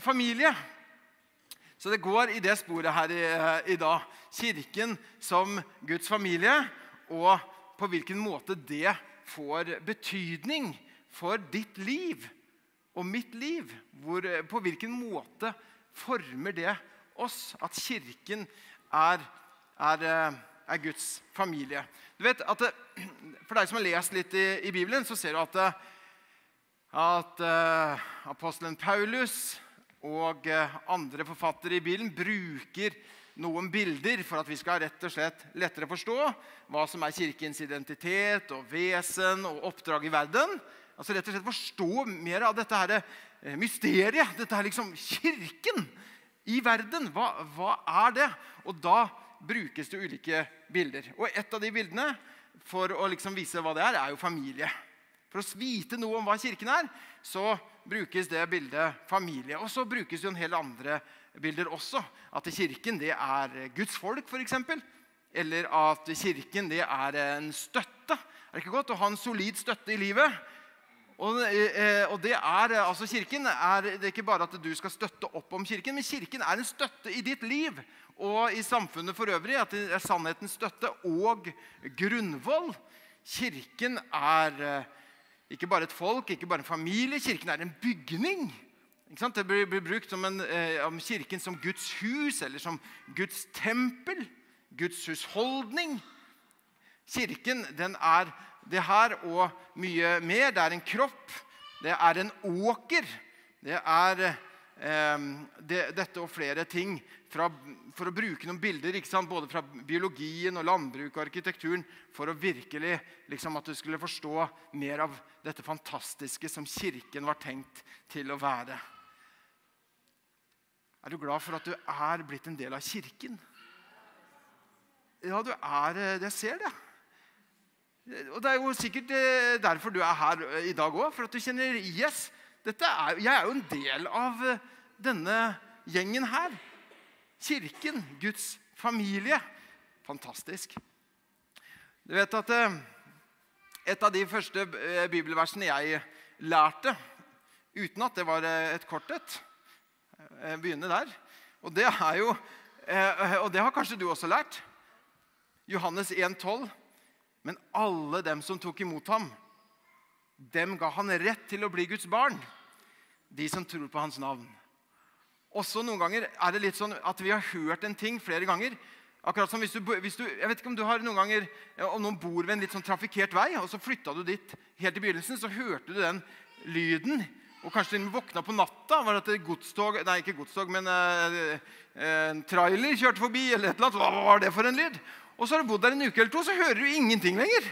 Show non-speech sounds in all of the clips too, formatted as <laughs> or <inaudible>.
familie. Så det går i det sporet her i, i, dag. Kirken som Guds familie, og på hvilken måte det får betydning for ditt liv og mitt liv. Hvor, på hvilken måte former det oss at Kirken er, er, er Guds familie. Du vet at det, For deg som har lest litt i, i Bibelen, så ser du at, at uh, apostelen Paulus og uh, andre forfattere i Bibelen bruker noen bilder for at vi skal rett og slett lettere forstå hva som er Kirkens identitet og vesen og oppdrag i verden. Altså rett og slett Forstå mer av dette her, uh, mysteriet. Dette her liksom Kirken i verden. Hva, hva er det? Og da brukes det ulike bilder. Og Et av de bildene for å liksom vise hva det er, er jo familie. For å vite noe om hva Kirken er, så brukes det bildet familie. Og så brukes jo en hel andre bilder også. At Kirken det er Guds folk, f.eks. Eller at Kirken det er en støtte. Er det ikke godt å ha en solid støtte i livet? Og, eh, og, det er, altså Kirken er, det er ikke bare at du skal støtte opp om Kirken, men Kirken er en støtte i ditt liv og i samfunnet for øvrig. At det er sannhetens støtte og grunnvoll. Kirken er eh, ikke bare et folk, ikke bare en familie. Kirken er en bygning. Det blir, brukt om, en, eh, om Kirken som Guds hus eller som Guds tempel. Guds husholdning. Kirken den er det her og mye mer. Det er en kropp, det er en åker. Det er eh, det, dette og flere ting. Fra, for å bruke noen bilder både fra biologien og landbruket og arkitekturen for å virkelig liksom, at du skulle forstå mer av dette fantastiske som Kirken var tenkt til å være. Er du glad for at du er blitt en del av Kirken? Ja, du er eh, Jeg ser det. Og Det er jo sikkert eh, derfor du er her eh, i dag òg. For at du kjenner yes, er, Jeg er jo en del av denne gjengen her. Kirken, Guds familie. Fantastisk. Du vet at et av de første bibelversene jeg lærte, uten at det var et kort et Begynne der. Og det er jo Og det har kanskje du også lært. Johannes 1, 12. Men alle dem som tok imot ham, dem ga han rett til å bli Guds barn. De som tror på hans navn. Også noen ganger er det litt sånn at vi har hørt en ting flere ganger. Akkurat som hvis du, hvis du, jeg vet ikke Om du har noen ganger, om noen bor ved en litt sånn trafikkert vei, og så flytta du dit helt i begynnelsen, så hørte du den lyden. Og kanskje den våkna på natta. var det et godstog, Nei, ikke godstog, men eh, eh, en trailer kjørte forbi. eller et eller annet. Hva var det for en lyd? Og så har du bodd der en uke eller to, så hører du ingenting lenger.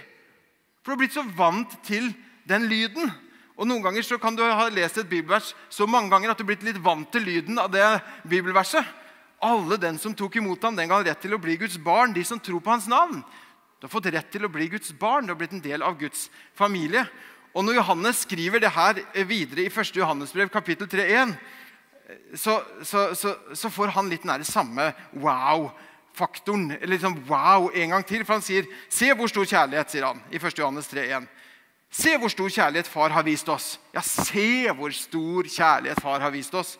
For du har blitt så vant til den lyden. Og Noen ganger så kan du ha lest et bibelvers så mange ganger at du har blitt litt vant til lyden av det bibelverset. Alle den som tok imot ham, den ga rett til å bli Guds barn. De som tror på hans navn. Du har fått rett til å bli Guds barn. Du har blitt en del av Guds familie. Og når Johannes skriver det her videre i 1. Johannesbrev, kapittel 3,1, så, så, så, så, får han litt nær det samme wow faktoren. Eller liksom wow en gang til. For han sier, 'Se hvor stor kjærlighet', sier han i 1. Johannes 3,1. Se hvor stor kjærlighet far har vist oss. Ja, se hvor stor kjærlighet far har vist oss.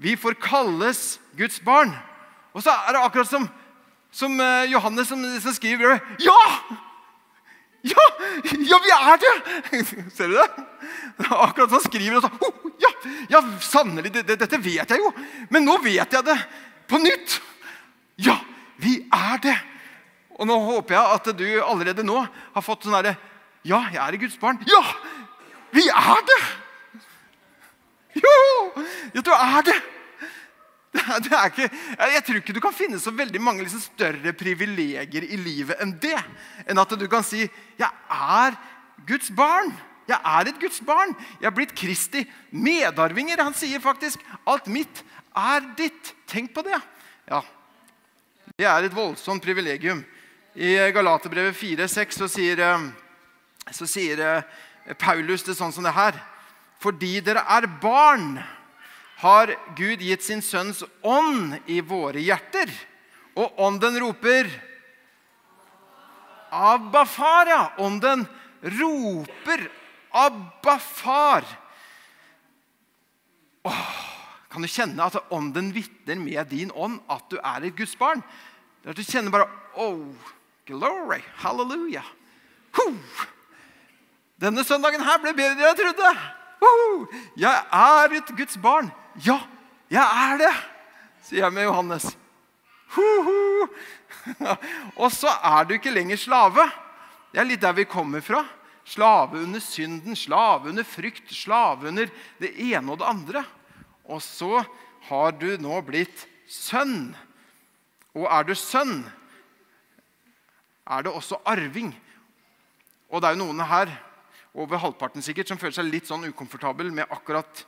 Vi får kalles Guds barn. Og så er det akkurat som, som eh, Johannes som, som skriver Ja! Ja! Ja, vi er det! <laughs> Ser du det? Akkurat som han skriver og så, oh, Ja, ja sannelig, det, det, dette vet jeg jo. Men nå vet jeg det på nytt. Ja, vi er det! Og nå håper jeg at du allerede nå har fått sånn herre Ja, jeg er Guds barn. Ja! Vi er det! Jo! Ja, du er det! Det er, det er ikke, jeg tror ikke du kan finne så veldig mange liksom større privilegier i livet enn det. Enn at du kan si 'Jeg er Guds barn'. Jeg er et Guds barn. Jeg er blitt Kristi medarvinger. Han sier faktisk 'alt mitt er ditt'. Tenk på det. Ja, det er et voldsomt privilegium. I Galaterbrevet 4,6 så sier, eh, så sier eh, Paulus det sånn som det her. Fordi dere er barn, har Gud gitt sin sønns ånd i våre hjerter. Og ånden roper Abba, far, ja. Ånden roper Abba, far. åh, Kan du kjenne at ånden vitner med din ånd at du er et Guds barn? Det er at du kjenner bare Oh, glory, halleluja. Huh. Denne søndagen her ble bedre enn jeg trodde. Jeg er et Guds barn. Ja, jeg er det, sier jeg med Johannes. <laughs> Og så er du ikke lenger slave. Det er litt der vi kommer fra. Slave under synden, slave under frykt, slave under det ene og det andre. Og så har du nå blitt sønn. Og er du sønn, er det også arving. Og det er jo noen her, over halvparten sikkert, som føler seg litt sånn ukomfortabel med akkurat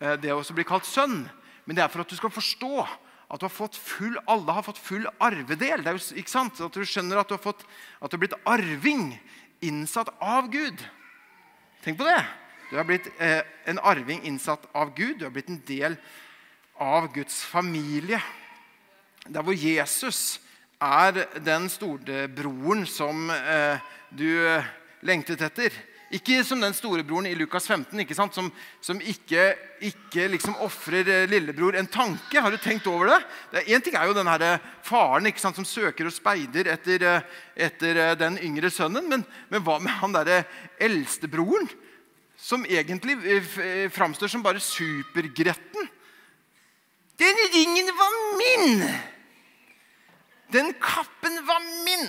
eh, det å bli kalt sønn. Men det er for at du skal forstå at du har fått full, alle har fått full arvedel. Det er jo, ikke sant? At du skjønner at du har, fått, at du har blitt arving, innsatt av Gud. Tenk på det. Du har blitt eh, en arving innsatt av Gud. Du har blitt en del av Guds familie. Der hvor Jesus er den storebroren som eh, du lengtet etter. Ikke som den storebroren i Lukas 15 ikke sant? som, som ikke, ikke liksom ofrer eh, lillebror en tanke. Har du tenkt over det? Én ting er jo den her faren ikke sant? som søker og speider etter, eh, etter eh, den yngre sønnen. Men, men hva med han derre eldstebroren? Som egentlig framstår som bare supergretten. Den ringen var min! Den kappen var min!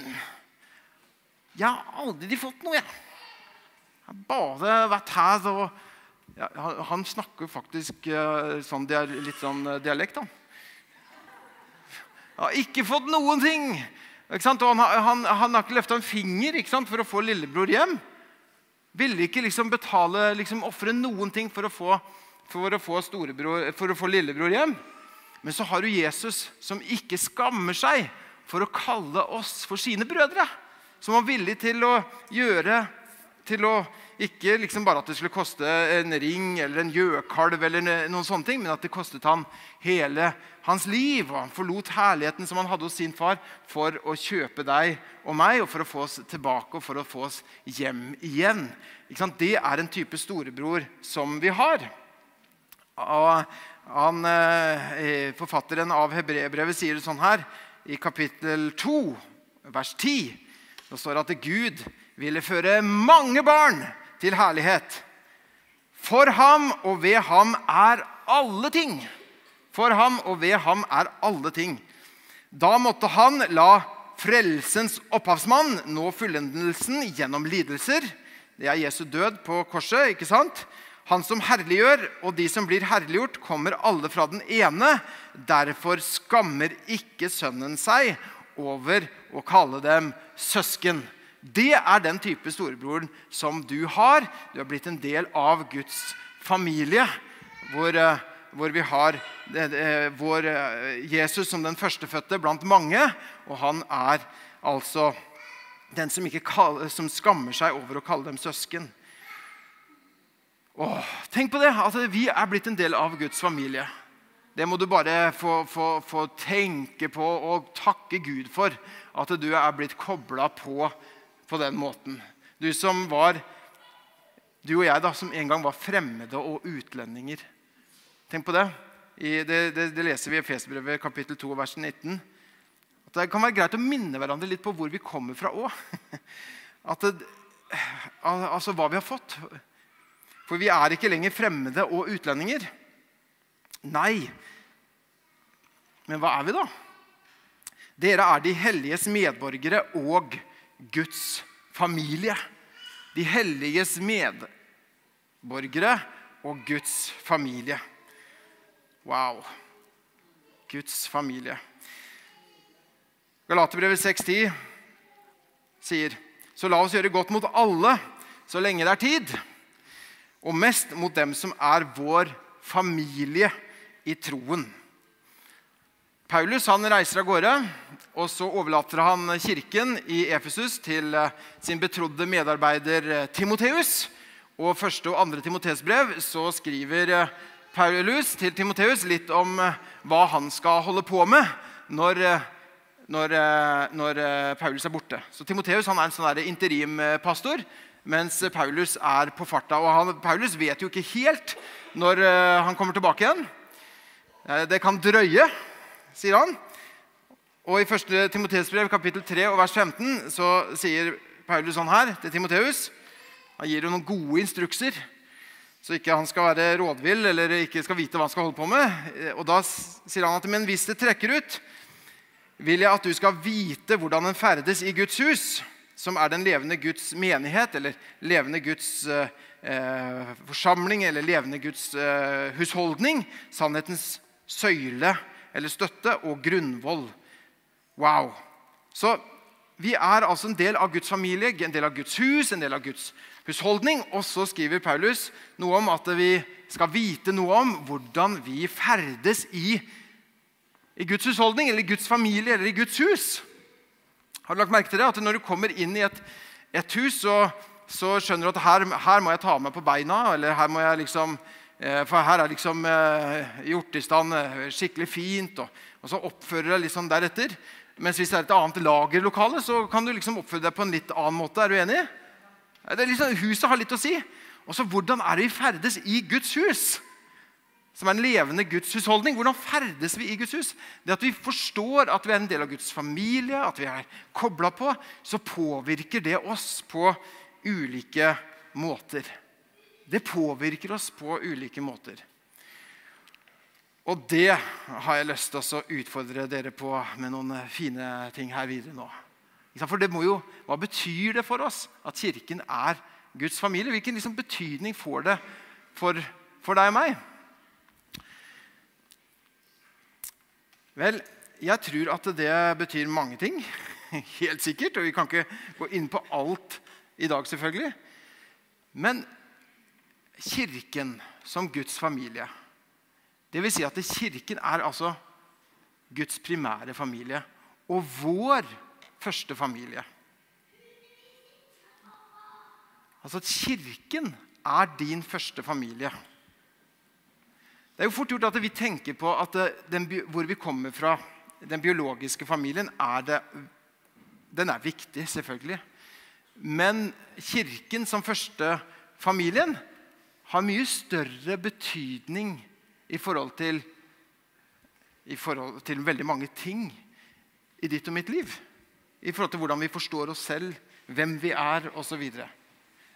Jeg har aldri fått noe, jeg. Har bare vært her og ja, Han snakker faktisk uh, sånn, litt sånn uh, dialekt, han. Jeg har ikke fått noen ting! Og han, han, han, har ikke løfta en finger for å få lillebror hjem. Ville ikke liksom betale, liksom ofre noen ting for å, få, for, å få for å få lillebror hjem. Men så har du Jesus, som ikke skammer seg for å kalle oss for sine brødre. Som var villig til å gjøre til å ikke liksom bare at det skulle koste en ring eller en gjøkalv, eller noen sånne ting, men at det kostet han hele hans liv. Og han forlot herligheten som han hadde hos sin far, for å kjøpe deg og meg, og for å få oss tilbake og for å få oss hjem igjen. Det er en type storebror som vi har. Og han, eh, forfatteren av Hebreerbrevet sier det sånn her i kapittel 2, vers 10. Det står at Gud ville føre mange barn til herlighet. For ham og ved ham er alle ting. For ham og ved ham er alle ting. Da måtte han la frelsens opphavsmann nå fullendelsen gjennom lidelser. Det er Jesu død på korset. ikke sant? Han som herliggjør, og de som blir herliggjort, kommer alle fra den ene. Derfor skammer ikke Sønnen seg over å kalle dem søsken. Det er den type storebroren som du har. Du har blitt en del av Guds familie, hvor, eh, hvor vi har vår eh, Jesus som den førstefødte blant mange. Og han er altså den som, kaller, som skammer seg over å kalle dem søsken. Åh, tenk på det! at Vi er blitt en del av Guds familie. Det må du bare få, få, få tenke på og takke Gud for. At du er blitt kobla på på den måten. Du som var Du og jeg, da, som en gang var fremmede og utlendinger. Tenk på det. I, det, det, det, leser vi i Efesbrevet kapittel 2, vers 19. At det kan være greit å minne hverandre litt på hvor vi kommer fra òg. <laughs> Altså hva vi har fått. For vi er ikke lenger fremmede og utlendinger. Nei. Men hva er vi, da? Dere er de helliges medborgere og Guds familie. De helliges medborgere og Guds familie. Wow. Guds familie. Galaterbrevet 6,10 sier så la oss gjøre godt mot alle så lenge det er tid, og mest mot dem som er vår familie i troen. Paulus han reiser av gårde, og så overlater han kirken i Efesus til eh, sin betrodde medarbeider eh, Timoteus. Og første og andre Timoteus brev så skriver eh, Paulus til Timoteus litt om hva han skal holde på med når, når, når Paulus er borte. Så Timoteus er en sånn interimpastor mens Paulus er på farta. Og han, Paulus vet jo ikke helt når han kommer tilbake igjen. Det kan drøye, sier han. Og I 1. Timoteus brev kapittel 3 og vers 15 så sier Paulus sånn her til Timoteus. Han gir jo noen gode instrukser, så ikke han skal være rådvill eller ikke skal vite hva han skal holde på med. Og Da sier han at men hvis det trekker ut, vil jeg at du skal vite hvordan en ferdes i Guds hus, som er den levende Guds menighet, eller levende Guds eh, forsamling, eller levende Guds eh, husholdning. Sannhetens søyle eller støtte og grunnvoll. Wow. Så vi er altså en del av Guds familie, en del av Guds hus, en del av Guds husholdning. Og så skriver Paulus noe om at vi skal vite noe om hvordan vi ferdes i, i Guds husholdning, eller i Guds familie, eller i Guds hus. Har du lagt merke til det? At når du kommer inn i et, et hus, så, så, skjønner du at her, her, må jeg ta meg på beina. eller her må jeg liksom, For her er liksom eh, gjort i stand eh, skikkelig fint. Og, og så oppfører du deg liksom deretter. Mens hvis det er et annet lagerlokale, så kan du liksom oppføre deg på en litt annen måte. Er du enig? Liksom, huset har litt å si. Og så hvordan er det vi ferdes i Guds hus? Som er en levende Guds husholdning. Hvordan ferdes vi i Guds hus? Det At vi forstår at vi er en del av Guds familie, at vi er kobla på, så påvirker det oss på ulike måter. Det påvirker oss på ulike måter. Og det har jeg lyst til å utfordre dere på med noen fine ting her videre nå. For det må jo, Hva betyr det for oss at Kirken er Guds familie? Hvilken liksom betydning får det for, for deg og meg? Vel, jeg tror at det betyr mange ting. <laughs> Helt sikkert. Og vi kan ikke gå inn på alt i dag, selvfølgelig. Men Kirken som Guds familie det vil si at Kirken er altså Guds primære familie og vår første familie. Altså at Kirken er din første familie. Det er jo fort gjort at vi tenker på at den, hvor vi kommer fra, den biologiske familien, er det, den er viktig, selvfølgelig. Men Kirken som første familien har mye større betydning i forhold til, i forhold til veldig mange ting i ditt og mitt liv. I forhold til hvordan vi forstår oss selv, hvem vi er osv.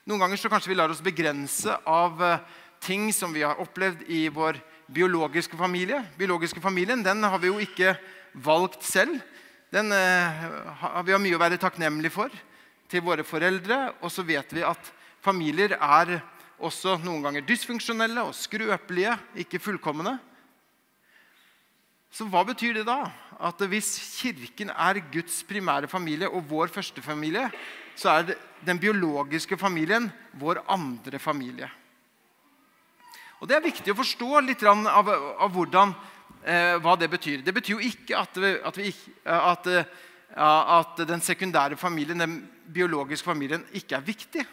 Noen ganger så kanskje vi lar oss begrense av eh, ting som vi har opplevd i vår biologiske familie. Biologiske familien den har vi jo ikke valgt selv. Den uh, har vi har mye å være takknemlige for til våre foreldre. Og så vet vi at familier er også noen ganger dysfunksjonelle og skrøpelige, ikke fullkomne. Så hva betyr det da? At hvis Kirken er Guds primære familie og vår første familie, så er den biologiske familien vår andre familie. Og Det er viktig å forstå litt av, av hvordan, eh, hva det betyr. Det betyr jo ikke at, vi, at, vi, at, at den sekundære familien, den biologiske familien, ikke er viktig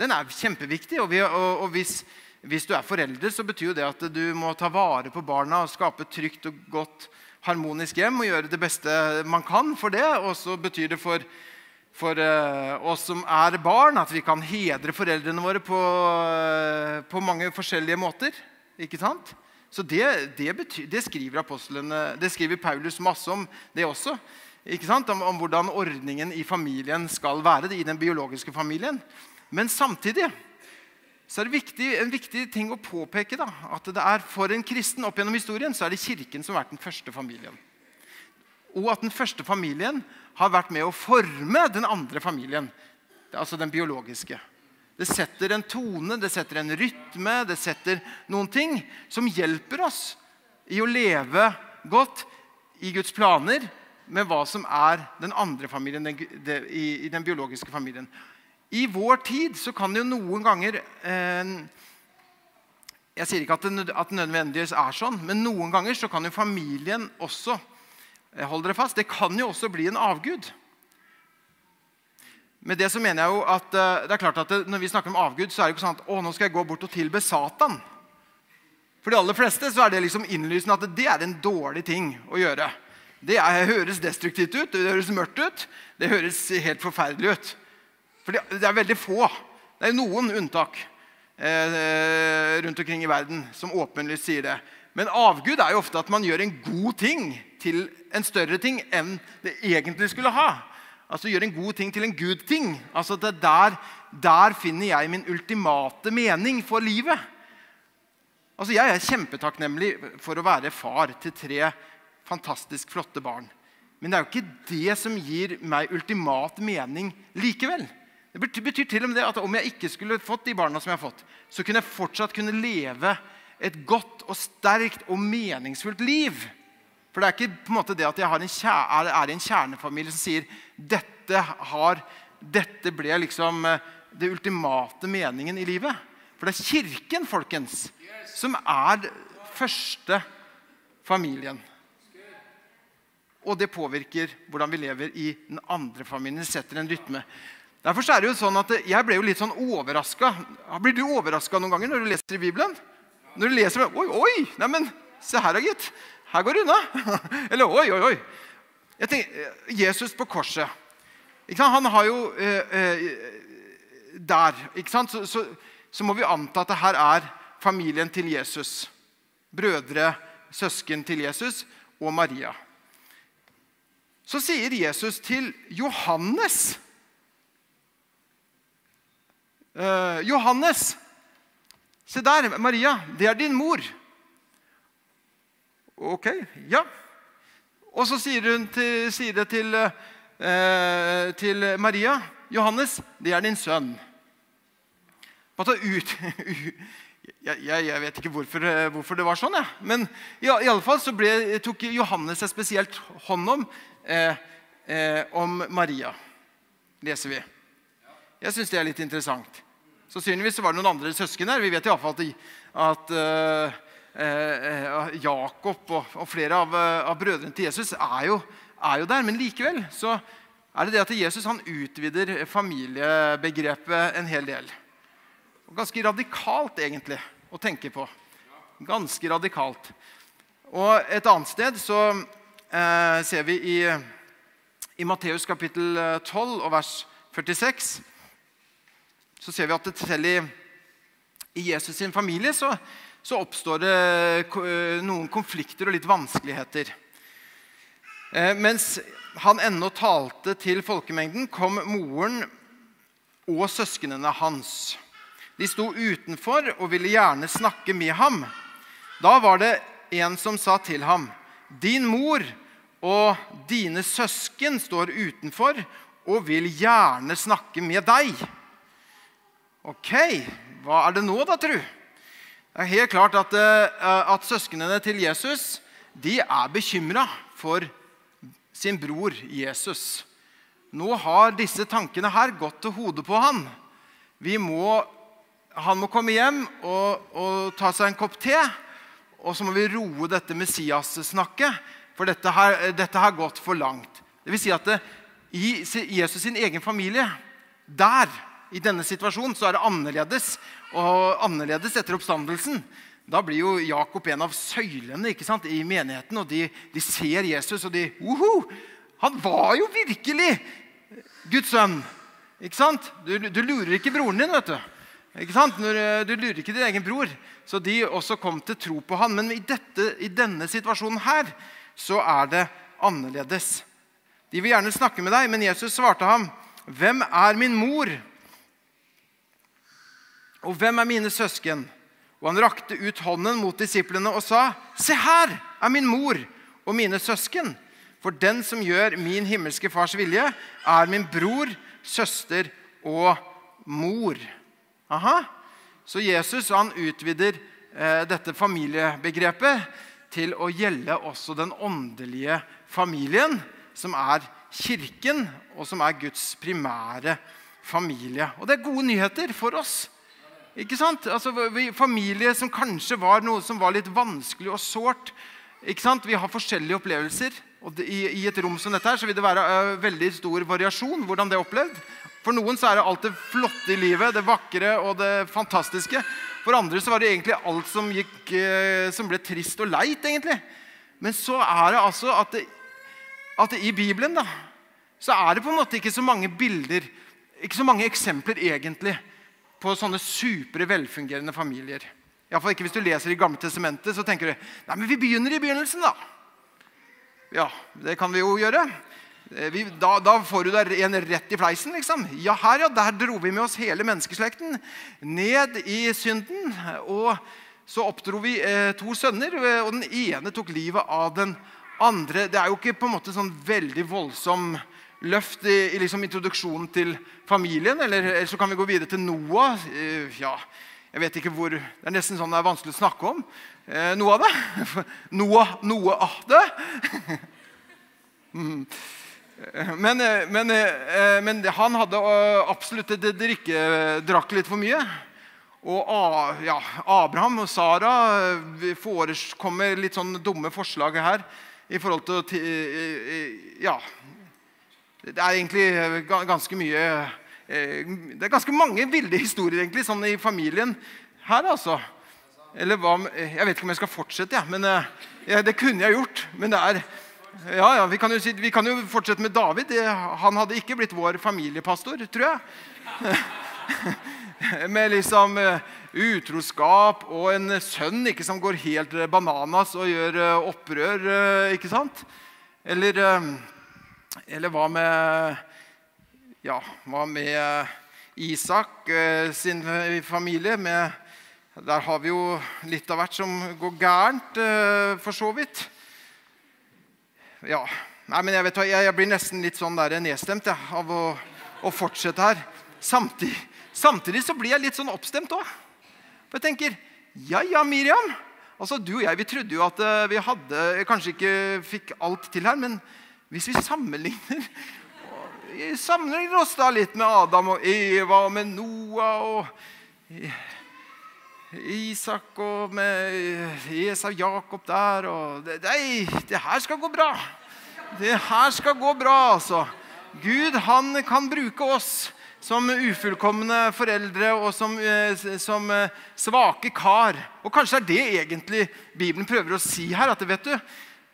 den er kjempeviktig. Og, vi, og, og hvis, hvis, du er forelder, så betyr jo det at du må ta vare på barna og skape et trygt og godt harmonisk hjem og gjøre det beste man kan for det. Og så betyr det for, for uh, oss som er barn, at vi kan hedre foreldrene våre på, uh, på mange forskjellige måter. Ikke sant? Så det, det, betyr, det, skriver det skriver Paulus masse om, det også. Om, om hvordan ordningen i familien skal være, i den biologiske familien. Men samtidig så er det viktig, en viktig ting å påpeke da, at det er for en kristen opp gjennom historien så er det Kirken som har vært den første familien. Og at den første familien har vært med å forme den andre familien. Altså den biologiske. Det setter en tone, det setter en rytme, det setter noen ting som hjelper oss i å leve godt i Guds planer med hva som er den andre familien, den, det, i, i den biologiske familien. I vår tid så kan det jo noen ganger eh, Jeg sier ikke at det, at nødvendigvis er sånn, men noen ganger så kan jo familien også holde Hold dere fast, det kan jo også bli en avgud. Med det så mener jeg jo at eh, det er klart at det, Når vi snakker om avgud, så er det ikke sånn at å, nå skal jeg gå bort og tilbe Satan. For de aller fleste så er det liksom innlysende at det er en dårlig ting å gjøre. Det er, høres destruktivt ut, det høres mørkt ut, det høres helt forferdelig ut. For det er veldig få Det er noen unntak eh, rundt omkring i verden som åpenlyst sier det. Men avgud er jo ofte at man gjør en god ting til en større ting enn det egentlig skulle ha. Altså gjør en god ting til en gud-ting. Altså det der, der finner jeg min ultimate mening for livet. Altså Jeg er kjempetakknemlig for å være far til tre fantastisk flotte barn. Men det er jo ikke det som gir meg ultimat mening likevel. Det betyr til og med det at om jeg ikke skulle fått de barna som jeg har fått, så kunne jeg fortsatt kunne leve et godt og sterkt og meningsfullt liv. For det er ikke på en måte det at jeg en er i en kjernefamilie som sier dette, har, dette ble liksom eh, det ultimate meningen i livet. For det er Kirken folkens, som er første familien. Og det påvirker hvordan vi lever i den andre familien. Det setter en rytme. Derfor er det jo sånn at Jeg ble jo litt sånn overraska. Blir du overraska noen ganger når du leser i Bibelen? Når du leser Oi, oi! Neimen, se her, gitt. Her går det unna. <laughs> Eller oi, oi, oi. Jeg tenker, Jesus på korset. Han har jo eh, eh, Der så, så, så, må vi anta at det her er familien til Jesus. Brødre, søsken til Jesus og Maria. Så sier Jesus til Johannes eh, Johannes, se der, Maria, det er din mor. Ok, ja. Og så sier, hun til, sier det til, eh, til, Maria. Johannes, det er din sønn. Ut, <laughs> jeg, jeg, jeg, vet ikke hvorfor, hvorfor, det var sånn, jeg. men i, i alle fall så ble, tok Johannes et spesielt hånd om, eh, eh, om Maria. Leser vi. Jeg syns det er litt interessant. Sannsynligvis var det noen andre søsken her. Vi vet iallfall at, at uh, uh, Jakob og, og, flere av, av, brødrene til Jesus er jo, er jo, der. Men likevel så er det det at Jesus han utvider familiebegrepet en hel del. Ganske radikalt, egentlig, å tenke på. Ganske radikalt. Og et annet sted så uh, ser vi i, i Matteus kapittel 12 og vers 46 så ser vi at selv i, i Jesus sin familie så, så, oppstår det eh, noen konflikter og litt vanskeligheter. Eh, mens han ennå talte til folkemengden, kom moren og søsknene hans. De sto utenfor og ville gjerne snakke med ham. Da var det en som sa til ham, 'Din mor og dine søsken står utenfor og vil gjerne snakke med deg.' Ok, hva er det nå, da, tru? Det er helt klart at, uh, at søsknene til Jesus de er bekymra for sin bror Jesus. Nå har disse tankene her gått til hodet på han. Må, han må komme hjem og, og, ta seg en kopp te. Og så må vi roe dette Messias-snakket, for dette har, dette har, gått for langt. Det vil si at det, i Jesus sin egen familie, der i denne situasjonen så er det annerledes. Og annerledes etter oppstandelsen. Da blir jo Jakob en av søylene ikke sant, i menigheten. Og de, de ser Jesus, og de «Oho! Han var jo virkelig Guds sønn. Ikke sant? Du, du lurer ikke broren din, vet du. Ikke sant? Når, eh, du lurer ikke din egen bror. Så de også kom til tro på han. Men i, dette, i denne situasjonen her så er det annerledes. De vil gjerne snakke med deg, men Jesus svarte ham, 'Hvem er min mor?' Og hvem er mine søsken? Og han rakte ut hånden mot disiplene og sa, Se her er min mor og mine søsken. For den som gjør min himmelske fars vilje, er min bror, søster og mor. Aha. Så Jesus han utvider eh, dette familiebegrepet til å gjelde også den åndelige familien, som er kirken, og som er Guds primære familie. Og det er gode nyheter for oss ikke sant? Altså, familie som kanskje var noe som var litt vanskelig og sårt. Ikke sant? Vi har forskjellige opplevelser. og i, i, et rom som dette her, så vil det være uh, veldig stor variasjon. hvordan det er opplevd. For noen så er det alt det flotte i livet, det vakre og det fantastiske. For andre så var det egentlig alt som, gikk, uh, som ble trist og leit. egentlig. Men så er det altså at, det, at det, i Bibelen da, så er det på en måte ikke så mange bilder, ikke så mange eksempler egentlig på sånne supre, velfungerende familier. Iallfall ikke hvis du leser i Gamle testamentet, så tenker du nei, men vi begynner i begynnelsen, da. Ja, det kan vi jo gjøre. Eh, vi, da, da, får du deg en rett i fleisen. liksom. Ja, her ja, der dro vi med oss hele menneskeslekten ned i synden. Og så oppdro vi eh, to sønner, eh, og den ene tok livet av den andre. Det er jo ikke på en måte sånn veldig voldsom løft i, i liksom introduksjonen til familien. Eller, eller, så kan vi gå videre til Noah. Eh, ja, jeg vet ikke hvor, Det er nesten sånn det er vanskelig å snakke om eh, noe av det. Noe, noe av det. Men, eh, men, eh, men, han hadde absolutt absolutt drikke, drakk litt for mye. Og ja, Abraham og Sara forekommer litt sånn dumme forslag her i forhold til Ja. Det er egentlig ganske mye Det er ganske mange ville historier egentlig, sånn i familien her, altså. Eller hva Jeg vet ikke om jeg skal fortsette, ja, men ja, det kunne jeg gjort. Men det er ja, ja, vi kan, si, vi kan, jo fortsette med David. Han hadde ikke blitt vår familiepastor, tror jeg. <laughs> med liksom utroskap og en sønn ikke, som går helt bananas og gjør opprør. Ikke sant? Eller, eller hva med Ja, hva med Isak sin familie? Med, der har vi jo litt av hvert som går gærent, for så vidt ja. Nei, men jeg, vet, jeg, jeg, blir nesten litt sånn der nedstemt ja, av å, å, fortsette her. Samtidig, samtidig, så blir jeg litt sånn oppstemt òg. For jeg tenker Ja, ja, Miriam. Altså, Du og jeg vi trodde jo at vi hadde, kanskje ikke fikk alt til her. Men hvis vi sammenligner sammenligner oss da litt med Adam og Eva og med Noah og Isak og med Esau Jakob der og det, det, her skal gå bra. Det her skal gå bra, altså. Gud han kan bruke oss som ufullkomne foreldre og som, eh, som eh, svake kar. Og kanskje er det egentlig Bibelen prøver å si her. at vet du,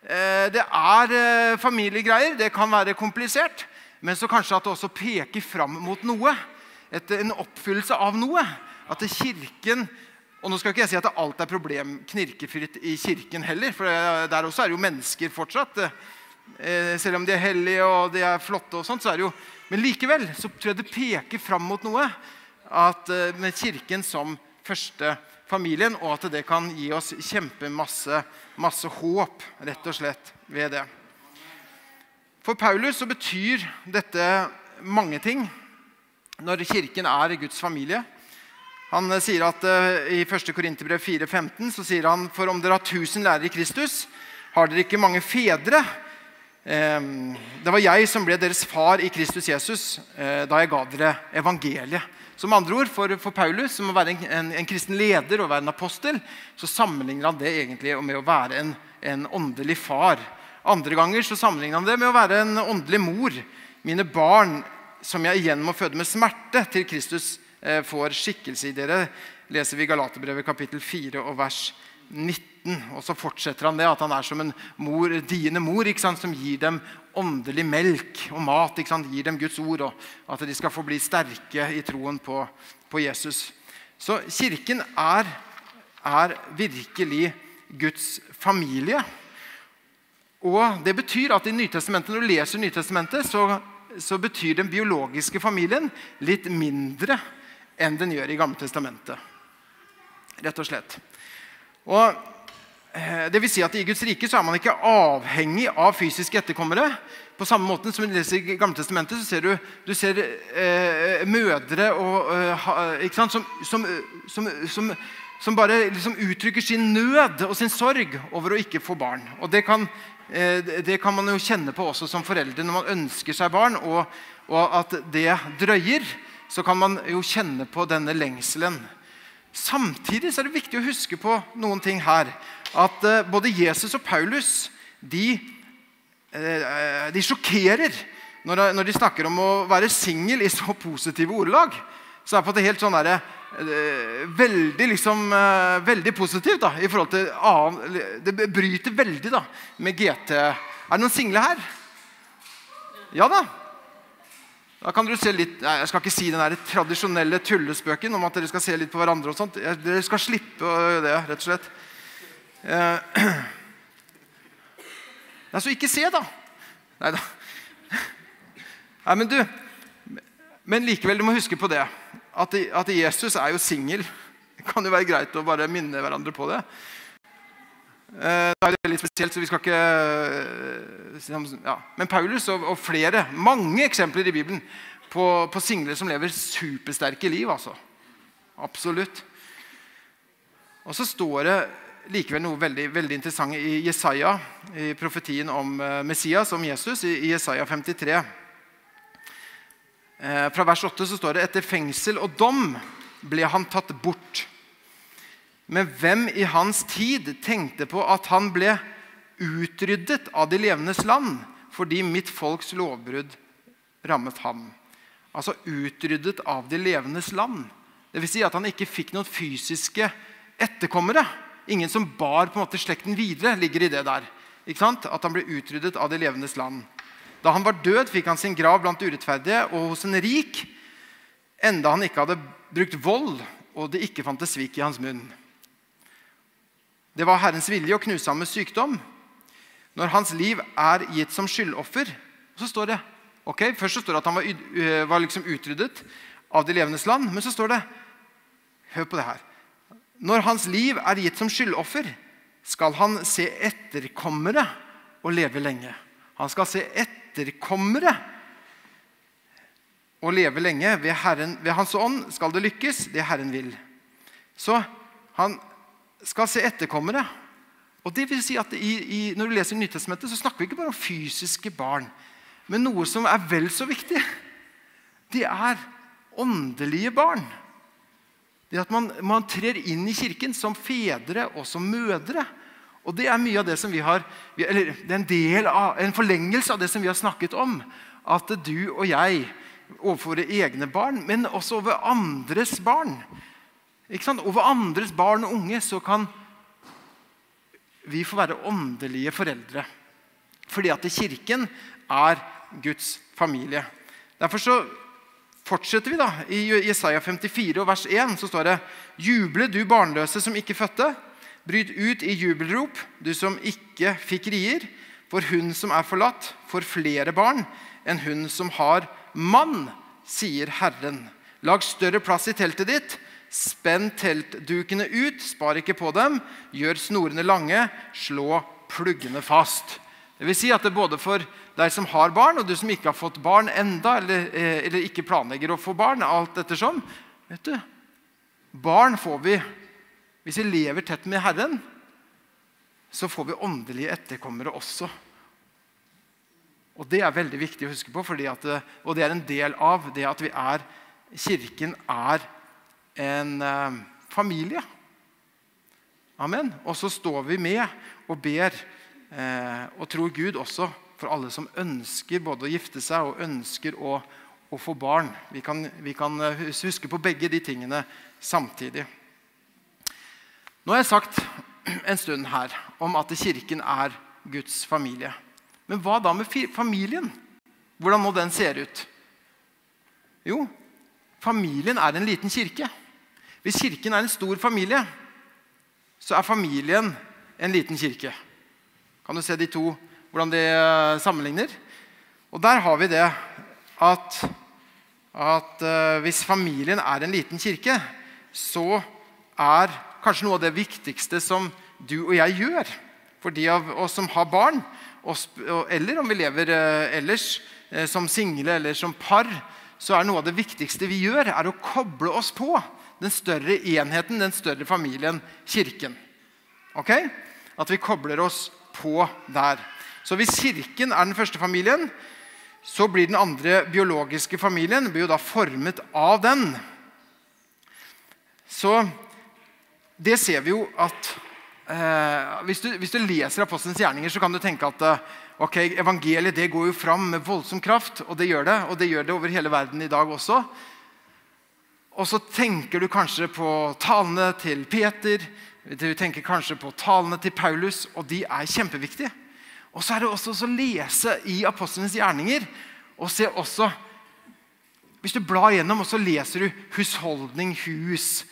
Det er familiegreier. Det kan være komplisert. Men så kanskje at det også peker fram mot noe. Et, en oppfyllelse av noe. At kirken og nå skal ikke jeg si at alt er problem knirkefritt i kirken heller. For der også er det jo mennesker fortsatt. Eh, selv om de er hellige og de er flotte. og sånt, så er det jo, Men likevel så tror jeg det peker fram mot noe. At, eh, med Kirken som første familien, og at det kan gi oss kjempemasse masse håp rett og slett ved det. For Paulus så betyr dette mange ting når Kirken er Guds familie. Han eh, sier at uh, I 1. Korinterbrev 4,15 så sier han for om dere har tusen lærere i Kristus, har dere ikke mange fedre. Um, det var jeg som ble deres far i Kristus Jesus uh, da jeg ga dere evangeliet. Som andre ord, For, for Paulus, som å være en, en, en, kristen leder og være en apostel, så sammenligner han det egentlig med å være en, en åndelig far. Andre ganger så sammenligner han det med å være en åndelig mor. Mine barn som jeg igjen må føde med smerte til Kristus Eh, får skikkelse i dere, leser vi Galaterbrevet kapittel 4 og vers 19. Og så fortsetter han det, at han er som en mor, diende mor sant, som gir dem åndelig melk og mat. Gir dem Guds ord, og at de skal få bli sterke i troen på, på Jesus. Så kirken er, er virkelig Guds familie. Og det betyr at i Nytestamentet, Når du leser Nytestamentet, så, så betyr den biologiske familien litt mindre enn den gjør i Gamle Testamentet. Rett og slett. Og eh, det vil si at I Guds rike så er man ikke avhengig av fysiske etterkommere. På samme måte som i Gamletestamentet, så ser du, du ser, eh, mødre og, eh, som, som, som, som, bare liksom uttrykker sin nød og sin sorg over å ikke få barn. Og det kan, eh, det kan man jo kjenne på også som foreldre når man ønsker seg barn, og, og at det drøyer så kan man jo kjenne på denne lengselen. Samtidig er det viktig å huske på noen ting her. At uh, både Jesus og Paulus de, uh, de sjokkerer når, når, de snakker om å være singel i så positive ordelag. Så er det helt sånn der, veldig, liksom, veldig positivt da, i forhold til annen, Det bryter veldig da, med GT. Er det noen single her? Ja da. Da kan dere se litt, Jeg skal ikke si den der tradisjonelle tullespøken om at dere skal se litt på hverandre. og sånt. Dere skal slippe det, rett og slett. Eh, <clears throat> nei, så ikke se, da. Nei da. Nei, men du Men likevel, du må huske på det. At, at Jesus er jo singel. Det kan jo være greit å bare minne hverandre på det. Eh, det er litt spesielt, så vi skal ikke eh, ja. Men Paulus og, og, flere, mange eksempler i Bibelen på, på singlere som lever supersterke liv. altså. Absolutt. Og så står det likevel noe veldig, veldig interessant i Jesaja, i profetien om eh, Messias, om Jesus, i, Jesaja 53. Eh, fra vers 8 så står det etter fengsel og dom ble han tatt bort. Men hvem i hans tid tenkte på at han ble utryddet av de levendes land fordi mitt folks lovbrudd rammet ham? Altså utryddet av de levendes land. Dvs. Si at han ikke fikk noen fysiske etterkommere. Ingen som bar på en måte slekten videre, ligger i det der. At han ble utryddet av de levendes land. Da han var død, fikk han sin grav blant urettferdige og hos en rik, enda han ikke hadde brukt vold og det ikke fantes svik i hans munn. Det var Herrens vilje å knuse ham med sykdom. Når hans liv er gitt som skyldoffer så står det, ok, Først så står det at han var, eh, var liksom utryddet av de levendes land. Men så står det Hør på det her. Når hans liv er gitt som skyldoffer, skal han se etterkommere og leve lenge. Han skal se etterkommere og leve lenge. Ved, Herren, ved Hans ånd skal det lykkes, det Herren vil. Så han skal se etterkommere. Og det vil si at i, i, Når du leser Nytestamentet, så snakker vi ikke bare om fysiske barn, men noe som er vel så viktig. Det er åndelige barn. Det at man, man trer inn i kirken som fedre og som mødre. Og Det er mye av det som vi har, eller det er en, del av, en forlengelse av det som vi har snakket om. At du og jeg overfor egne barn, men også over andres barn. Over andres barn og unge så kan vi få være åndelige foreldre. Fordi at Kirken er Guds familie. Derfor så fortsetter vi da. I Jesaja 54 og vers 1 så står det Juble, du barnløse som ikke fødte. Bryt ut i jubelrop, du som ikke fikk rier. For hun som er forlatt, får flere barn enn hun som har mann, sier Herren. Lag større plass i teltet ditt Spenn teltdukene ut, spar ikke på dem. Gjør snorene lange, slå pluggene fast. Det vil si at det både for deg som har barn, og du som ikke har fått barn enda, eller, eh, eller ikke planlegger å få barn, alt ettersom vet du, Barn får vi hvis vi lever tett med Herren. Så får vi åndelige etterkommere også. Og Det er veldig viktig å huske på, at, og det er en del av det at vi er, Kirken er en eh, familie. Amen. Og så står vi med og ber eh, og tror Gud også for alle som ønsker både å gifte seg og ønsker å, å få barn. Vi kan, vi kan, eh, huske på begge de tingene samtidig. Nå har jeg sagt en stund her om at Kirken er Guds familie. Men hva da med familien? Hvordan nå den ser ut? Jo, familien er en liten kirke. Hvis kirken er en stor familie, så er familien en liten kirke. Kan du se de to, hvordan de eh, sammenligner? Og der har vi det at, at uh, hvis familien er en liten kirke, så er kanskje noe av det viktigste som du og jeg gjør for de av oss som har barn, eller om vi lever uh, ellers som single eller som par, så er noe av det viktigste vi gjør, er å koble oss på den større enheten, den større familien, Kirken. Ok? At vi kobler oss på der. Så hvis Kirken er den første familien, så blir den andre biologiske familien blir jo da formet av den. Så det ser vi jo at eh, hvis, du, hvis, du, leser Apostelens gjerninger, så kan du tenke at eh, ok, evangeliet det går jo fram med voldsom kraft. Og det gjør det, og det gjør det over hele verden i dag også. Og så tenker du kanskje på talene til Peter, du tenker kanskje på talene til Paulus, og de er kjempeviktige. Og så er det også å lese i apostlenes gjerninger og se også Hvis du blar gjennom og så leser du husholdning, hus,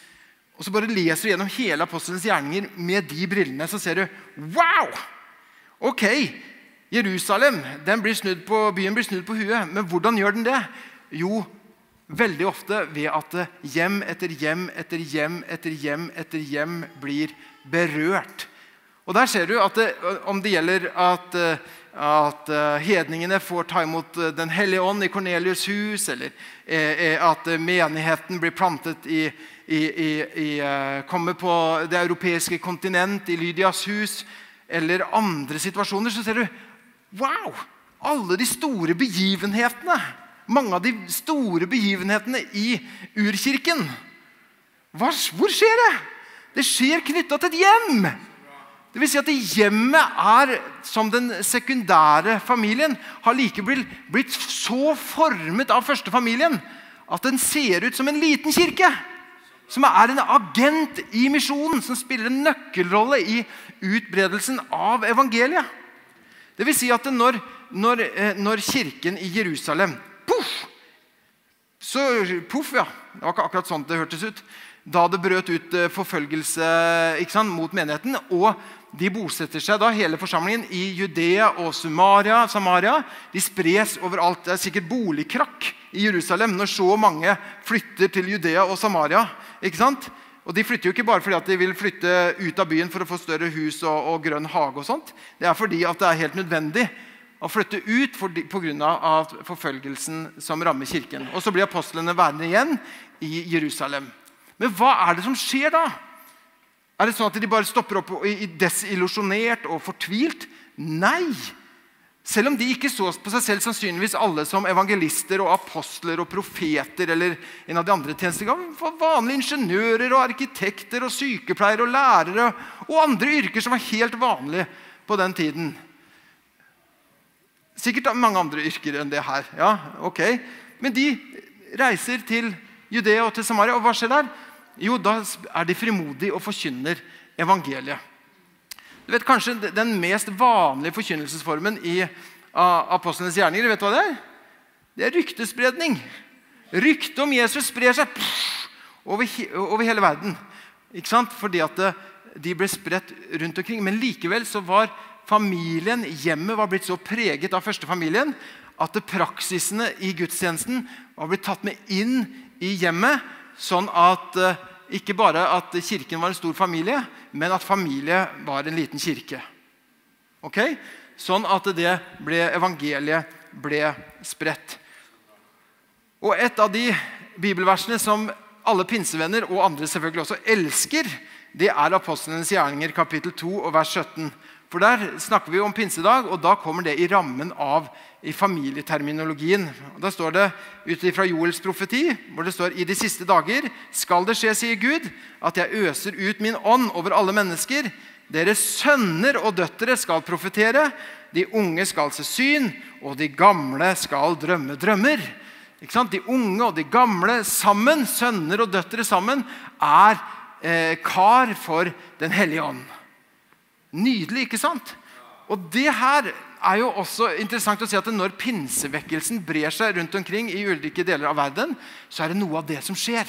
og så bare leser du gjennom hele apostelens gjerninger med de brillene, så ser du Wow! Ok, Jerusalem, blir på, byen blir snudd på huet. Men hvordan gjør den det? Jo, veldig ofte ved at hjem etter hjem etter hjem etter hjem etter hjem blir berørt. Og Der ser du at det, om det gjelder at, at hedningene får ta imot Den hellige ånd i Kornelius' hus, eller at menigheten blir plantet i, i, i, i Kommer på det europeiske kontinent, i Lydias hus, eller andre situasjoner, så ser du Wow! Alle de store begivenhetene. Mange av de store begivenhetene i urkirken. Hvor skjer det? Det skjer knytta til et hjem. Det vil si at Hjemmet er, som den sekundære familien, har likevel blitt så formet av første familien at den ser ut som en liten kirke. Som er en agent i misjonen, som spiller en nøkkelrolle i utbredelsen av evangeliet. Det vil si at når, når, eh, når kirken i Jerusalem Poff! Så poff, ja. Det var ikke akkurat sånn det hørtes ut. Da det brøt ut eh, forfølgelse sant, mot menigheten. Og de bosetter seg da, hele forsamlingen, i Judea og Sumaria, Samaria. De spres overalt. Det er sikkert boligkrakk i Jerusalem når så mange flytter til Judea og Samaria. ikke sant? Og De flytter jo ikke bare fordi de vil flytte ut av byen for å få større hus og, og grønn hage. og sånt. Det er fordi det er helt nødvendig å flytte ut pga. forfølgelsen som rammer kirken. Og Så blir apostlene værende igjen i Jerusalem. Men hva er det som skjer da? Er det sånn at de bare stopper opp desillusjonert og fortvilt? Nei! Selv om de ikke så på seg selv sannsynligvis alle som evangelister og apostler og profeter eller en av de andre tjenestegavene, vanlige ingeniører og arkitekter og sykepleiere og lærere og andre yrker som var helt vanlige på den tiden. Sikkert mange andre yrker enn det her. ja, ok. Men de reiser til Judea og til Samaria, og hva skjer der? Jo, da er de frimodige og forkynner evangeliet. Du vet kanskje Den mest vanlige forkynnelsesformen i apostlenes gjerninger vet du hva det er? Det er ryktespredning. Ryktet om Jesus sprer seg pff, over, over, hele verden. Ikke sant? Fordi at det, de ble spredt rundt omkring. Men likevel så var familien, hjemmet, var blitt så preget av førstefamilien at praksisene i gudstjenesten var blitt tatt med inn i hjemmet. Sånn at uh, ikke bare at kirken var en stor familie, men at familie var en liten kirke. Ok? Sånn at det ble, evangeliet ble spredt. Og Et av de bibelversene som alle pinsevenner og andre selvfølgelig også elsker, det er Apostlenes gjerninger kapittel 2 og vers 17. For Der snakker vi om pinsedag, og da kommer det i rammen av i familieterminologien. Da står det ut fra Joels profeti, hvor det står i de siste dager skal det skje, sier Gud, at jeg øser ut min ånd over alle mennesker. Deres sønner og døtre skal profetere, de unge skal se syn, og de gamle skal drømme drømmer. De unge og de gamle sammen, sønner og døtre sammen, er eh, kar for Den hellige ånd. Nydelig, ikke sant? Og det her er jo også interessant å si at Når pinsevekkelsen brer seg rundt omkring i ulike deler av verden, så er det noe av det som skjer.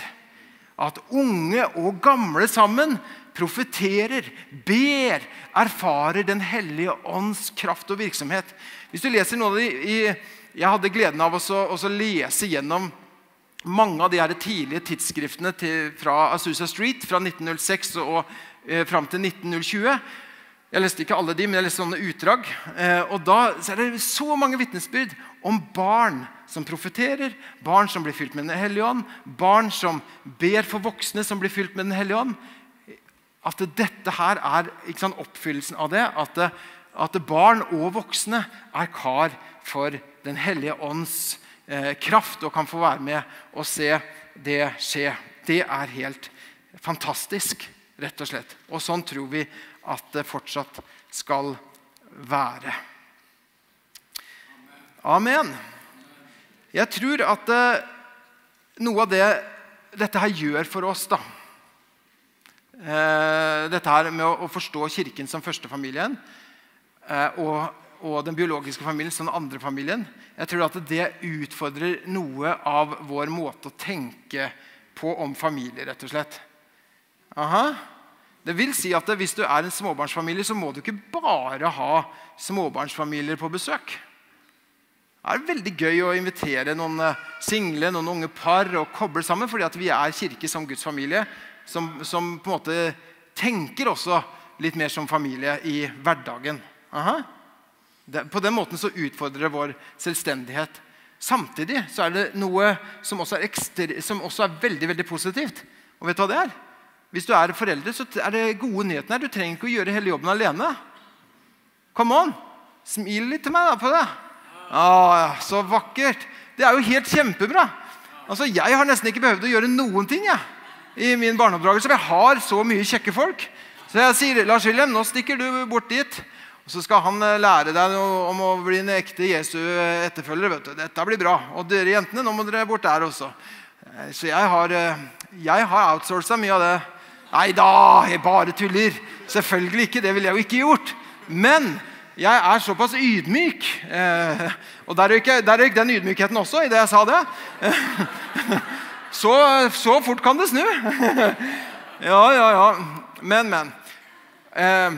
At unge og gamle sammen profeterer, ber, erfarer Den hellige ånds kraft og virksomhet. Hvis du leser noe av de, Jeg hadde gleden av å lese gjennom mange av de her tidlige tidsskriftene til, fra Asusa Street fra 1906 og eh, fram til 1920. Jeg leste ikke alle de, men jeg leste sånne utdrag. Eh, og da er det så mange vitnesbyrd om barn som profeterer, barn som blir fylt med Den hellige ånd, barn som ber for voksne som blir fylt med Den hellige ånd. At dette her er sant, oppfyllelsen av det. At, at, barn og voksne er kar for Den hellige ånds eh, kraft og kan få være med og se det skje. Det er helt fantastisk, rett og slett. Og sånn tror vi at det fortsatt skal være. Amen. Jeg tror at eh, noe av det dette her gjør for oss da, eh, Dette her med å, forstå Kirken som førstefamilien eh, og og den biologiske familien som den andre familien. Jeg tror at det utfordrer noe av vår måte å tenke på om familie, rett og slett. Aha. Det vil si at Hvis du er en småbarnsfamilie, så må du ikke bare ha småbarnsfamilier på besøk. Det er veldig gøy å invitere noen eh, single, noen unge par og koble sammen, fordi vi er kirke som Guds familie, som, som, på en måte tenker også litt mer som familie i hverdagen. Det, på den måten så utfordrer det vår selvstendighet. Samtidig så er det noe som også er, ekstra, som også er veldig, veldig positivt. Og vet du hva det er? Hvis du er foreldre, så er det gode nyheten her. Du trenger ikke å gjøre hele jobben alene. Come on! Smil litt til meg da på det. Ah, så vakkert. Det er jo helt kjempebra. Altså, Jeg har nesten ikke behøvd å gjøre noen ting jeg, i min barneoppdragelse. Jeg har så mye kjekke folk. Så jeg sier Lars Wilhelm, nå stikker du bort dit. Og Så skal han eh, lære deg om å bli en ekte Jesu etterfølger. vet du. Dette blir bra. Og dere jentene, nå må dere bort der også. Eh, så jeg har, eh, jeg har outsourca mye av det. Nei da, jeg bare tuller. Selvfølgelig ikke. Det ville jeg jo ikke gjort. Men jeg er såpass ydmyk. Eh, og der røyk, den ydmykheten også idet jeg sa det. <laughs> så, så, fort kan det snu. <laughs> ja, ja, ja. Men, men. Eh,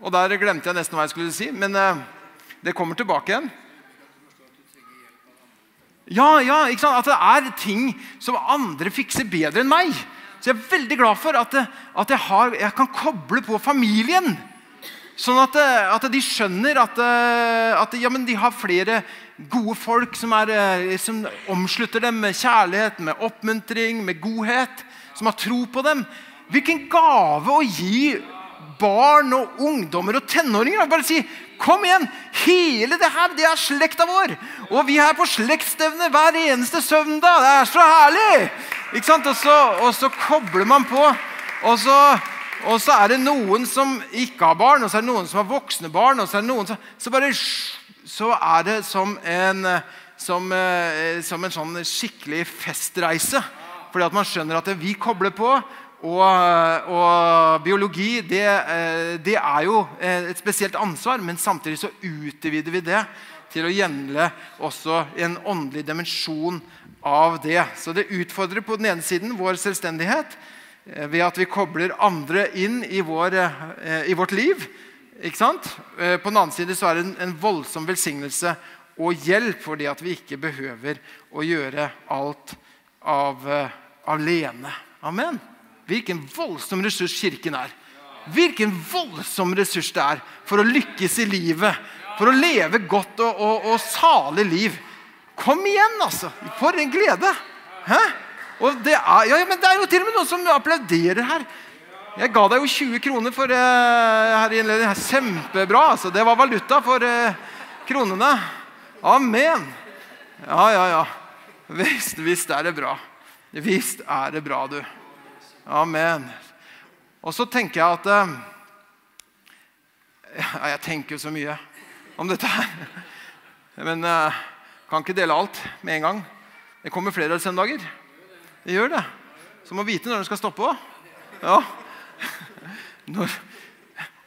og der glemte jeg nesten hva jeg skulle si. Men eh, det kommer tilbake igjen. Ja, ja, ikke sant? At det er ting som andre fikser bedre enn meg. Så jeg er veldig glad for at, at jeg, har, jeg kan koble på familien. Sånn at, eh, at, de skjønner at, eh, at ja, de har flere gode folk som, er, eh, som, omslutter dem med kjærlighet, med oppmuntring, med godhet. Som har tro på dem. Hvilken gave å gi barn og ungdommer og tenåringer. Bare si 'Kom igjen! Hele det her, det er slekta vår!' Og vi er på slektsstevne hver eneste søndag. Det er så herlig! Ikke sant? Og så, og så kobler man på. Og så og så er det noen som ikke har barn, og så er det noen som har voksne barn. og Så er det noen som, så bare, så er det som en, som, eh, som en sånn skikkelig festreise. Fordi at man skjønner at vi kobler på. Og, og biologi det, eh, det, er jo eh, et spesielt ansvar, men samtidig så utvider vi det til å gjenle også en åndelig dimensjon av det. Så det utfordrer på den ene siden vår selvstendighet. Eh, ved at vi kobler andre inn i, vår, i vårt liv. Ikke sant? På den annen side så er det en, en voldsom velsignelse og hjelp fordi at vi ikke behøver å gjøre alt av, alene. Amen. Hvilken voldsom ressurs Kirken er. Hvilken voldsom ressurs det er for å lykkes i livet. For å leve godt og, og, og salig liv. Kom igjen, altså! For en glede! Hæ? Og det er, ja, men det er jo til og med noen som applauderer her. Jeg ga deg jo 20 kroner for uh, her i innledningen. Kjempebra. altså. Det var valuta for uh, kronene. Amen. Ja, ja, ja. Visst, visst er det bra. Visst er det bra, du. Amen. Og så tenker jeg at uh, ja, Jeg tenker jo så mye om dette her. Men uh, kan ikke dele alt med en gang. Det kommer flere søndager. Det gjør det. Så må vite når den skal stoppe òg. Ja. <laughs> Når,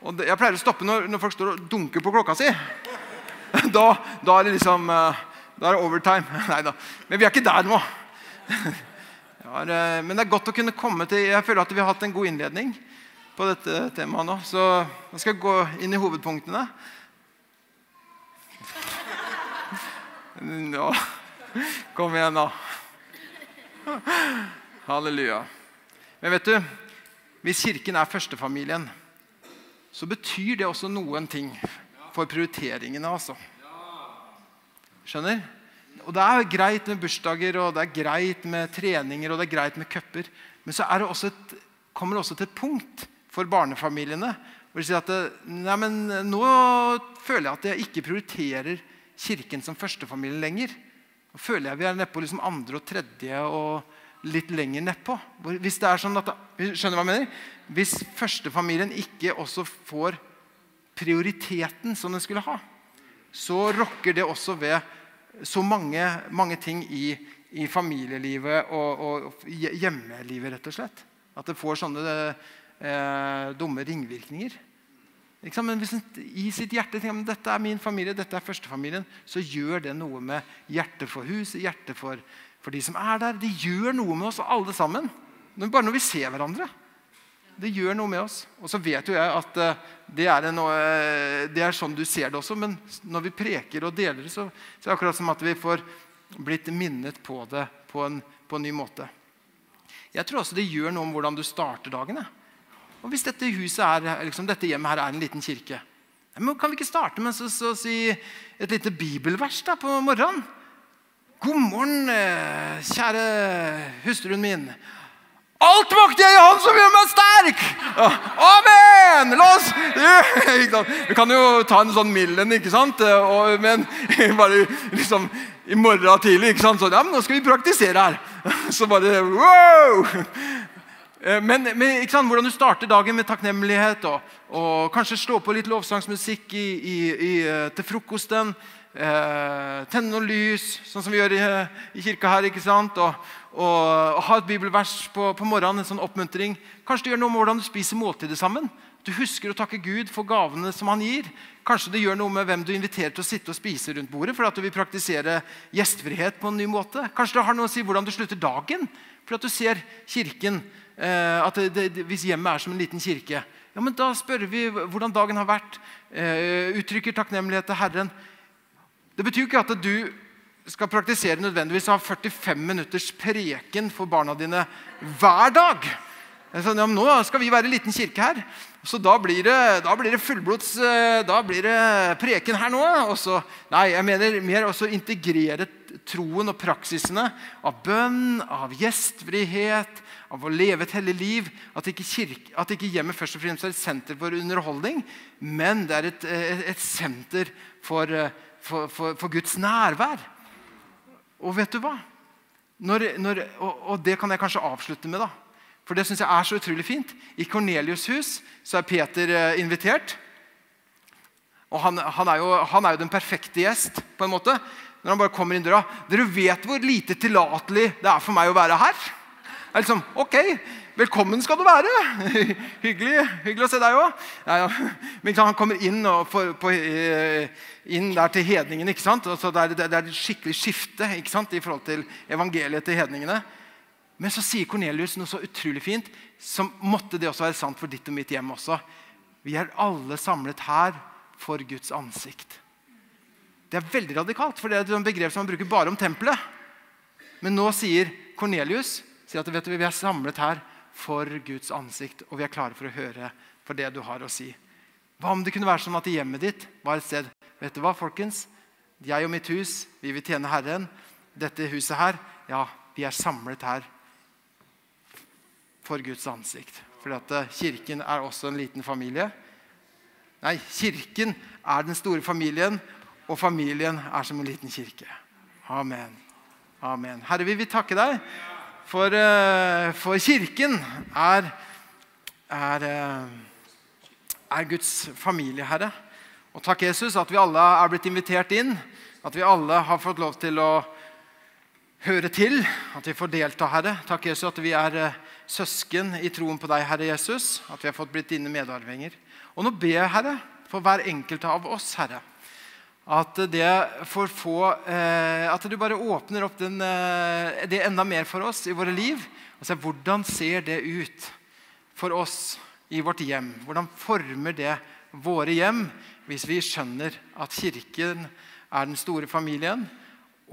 og jeg pleier å stoppe når, når, folk står og dunker på klokka si. <laughs> Da, da er det liksom eh, Da er det overtime. <laughs> Nei da. Men vi er ikke der nå. Ja, men det er godt å kunne komme til Jeg føler at vi har hatt en god innledning på dette temaet nå. Så jeg skal gå inn i hovedpunktene. <laughs> Nå. Kom igjen, da. Halleluja. Men vet du, hvis Kirken er førstefamilien, så betyr det også noen ting for prioriteringene. altså. Skjønner? Og Det er greit med bursdager og det er greit med treninger og det er greit med cuper. Men så det et, kommer det også til et punkt for barnefamiliene hvor de sier at nei, men nå føler jeg at jeg ikke prioriterer Kirken som førstefamilie lenger. Nå føler jeg vi er nedpå liksom andre og tredje og litt lenger nedpå. Hvis det er sånn at, skjønner hva jeg mener? Hvis førstefamilien ikke også får prioriteten som den skulle ha, så rokker det også ved så mange, mange ting i, i familielivet og, og, hjemmelivet, rett og slett. At det får sånne eh, dumme ringvirkninger. Men hvis en i sitt hjerte tenker at dette er min familie, dette er førstefamilien, så gjør det noe med hjertet for huset, hjertet for, for de som er der. Det gjør noe med oss alle sammen. Bare når vi ser hverandre. Det gjør noe med oss. Og så vet jo jeg at uh, det, er en, uh, det, er sånn du ser det også. Men når vi preker og deler det, så, så er det akkurat som at vi får blitt minnet på det på en, på en ny måte. Jeg tror også det gjør noe om hvordan du starter dagene. Og Hvis dette, er, liksom, dette hjemmet her er en liten kirke, men kan vi ikke starte med å si et lite bibelvers da, på morgenen? God morgen, eh, kjære hustruen min. Alt makter jeg i Han som gjør meg sterk! Amen! La oss <laughs> Vi kan jo ta en sånn Millen, ikke sant? men <laughs> bare liksom i morgen tidlig. ikke sant? Så, ja, men nå skal vi praktisere her. <laughs> Så bare wow! Eh, men, men ikke sant? hvordan du starter dagen med takknemlighet, og, og kanskje slå på litt lovsangsmusikk i, i, i, eh, til frokosten. Eh, tenne noe lys, sånn som vi gjør i, i kirka her. ikke sant? Og, og, og ha et bibelvers på, på, morgenen, en sånn oppmuntring. Kanskje det gjør noe med hvordan du spiser måltidet sammen. Du husker å takke Gud for gavene som han gir. Kanskje det gjør noe med hvem du inviterer til å sitte og spise rundt bordet. for at du vil praktisere gjestfrihet på en ny måte. Kanskje det har noe å si hvordan du slutter dagen. For at du ser kirken, eh, at det, det, Hvis hjemmet er som en liten kirke, ja, men da spør vi hvordan dagen har vært. Eh, uttrykker takknemlighet til Herren. Det betyr jo ikke at du skal praktisere nødvendigvis å ha 45 minutters preken for barna dine hver dag. Så, ja, nå skal vi være en liten kirke her. Så da blir det, da blir det fullblods eh, Da blir det preken her nå. Også, nei, jeg mener mer også integrere troen og praksisene av bønn, av gjestfrihet, av å leve et hellig liv. At ikke, kirke, at ikke hjemmet først og fremst er et senter for underholdning, men det er et, et, et senter for, for, for, for, Guds nærvær. Og vet du hva? Når, når, og, og det kan jeg kanskje avslutte med. da for det syns jeg er så utrolig fint. I Kornelius' hus så er Peter eh, invitert. Og han, han, er jo, han, er jo, den perfekte gjest, på en måte. Når han bare kommer inn døra. Dere vet hvor lite tillatelig det er for meg å være her? Det er liksom, ok, velkommen skal du være. <laughs> hyggelig, hyggelig å se deg òg. Ja, ja. Men han kommer inn, for, på, eh, inn der til hedningene. ikke sant? Altså, det, er, det er et skikkelig skifte ikke sant? i forhold til evangeliet til hedningene. Men så sier Kornelius noe så utrolig fint, som måtte det også være sant for ditt og mitt hjem også. Vi er alle samlet her for Guds ansikt. Det er veldig radikalt, for det er et begrep som man bruker bare om tempelet. Men nå sier Kornelius sier at vet du, vi er samlet her for Guds ansikt, og vi er klare for å høre for det du har å si. Hva om det kunne være sånn at hjemmet ditt var et sted Vet du hva, folkens? Jeg og mitt hus, vi vil tjene Herren. Dette huset her, ja, vi er samlet her for Guds ansikt. Fordi at eh, Kirken er også en liten familie. Nei, Kirken er den store familien, og familien er som en liten kirke. Amen. Amen. Herre, vi vil takke deg, for, uh, for Kirken er, er, uh, er Guds familie, Herre. Og takk, Jesus, at vi alle er blitt invitert inn. At vi alle har fått lov til å høre til, at vi får delta, Herre. Takk, Jesus, at vi er uh, søsken i troen på deg, Herre Jesus. At vi har fått blitt dine medarvinger. Og nå ber jeg, Herre, for hver enkelt av oss, Herre. At, få, eh, at du bare åpner opp den, eh, det enda mer for oss i våre liv. Og se hvordan ser det ut for oss i vårt hjem? Hvordan former det våre hjem hvis vi skjønner at kirken er den store familien,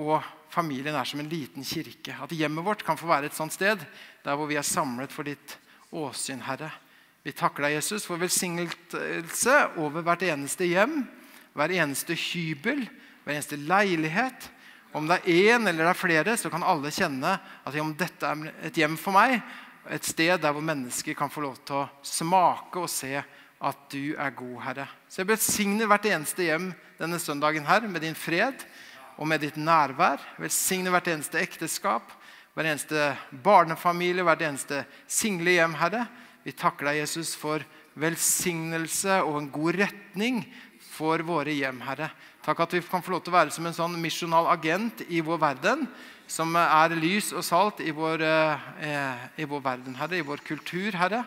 og familien er som en liten kirke? At hjemmet vårt kan få være et sånt sted der hvor vi er samlet for ditt åsyn, Herre. Vi takker deg, Jesus, for velsignelse over hvert eneste hjem, hver eneste hybel, hver eneste leilighet. Om det er én eller det er flere, så kan alle kjenne at om dette er et hjem for meg, et sted der hvor mennesker kan få lov til å smake og se at du er god, Herre. Så jeg velsigner hvert eneste hjem denne søndagen her med din fred og med ditt nærvær. Velsigner hvert eneste ekteskap hver eneste barnefamilie, hvert eneste single hjem, Herre. Vi takker deg, Jesus, for velsignelse og en god retning for våre hjem, Herre. Takk at vi kan få lov til å være som en sånn misjonal agent i vår verden. Som er lys og salt i vår, eh, i vår verden, Herre, i vår kultur, Herre.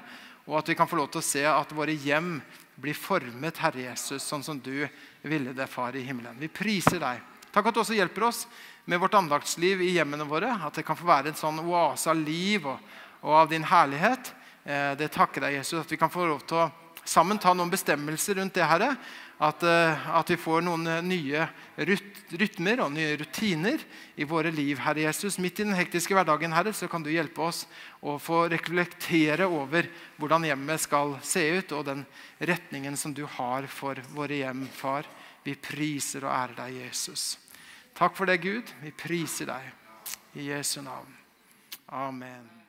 Og at vi kan få lov til å se at våre hjem blir formet, Herre Jesus, sånn som du ville det, Far i himmelen. Vi priser deg. Takk at du også hjelper oss med vårt andaktsliv i hjemmene våre. At det kan få være en sånn oase av liv og, og av din herlighet. Eh, det takker deg, Jesus, at vi kan få lov til å sammen ta noen bestemmelser rundt det. Herre. At, eh, at, vi får noen eh, nye rytmer og nye rutiner i våre liv. Herre Jesus. Midt i den hektiske hverdagen Herre, så kan du hjelpe oss å få reflektere over hvordan hjemmet skal se ut, og den retningen som du har for våre hjem, far. Vi priser og ærer deg, Jesus. Takk for det, Gud. Vi priser deg. I Jesu navn. Amen.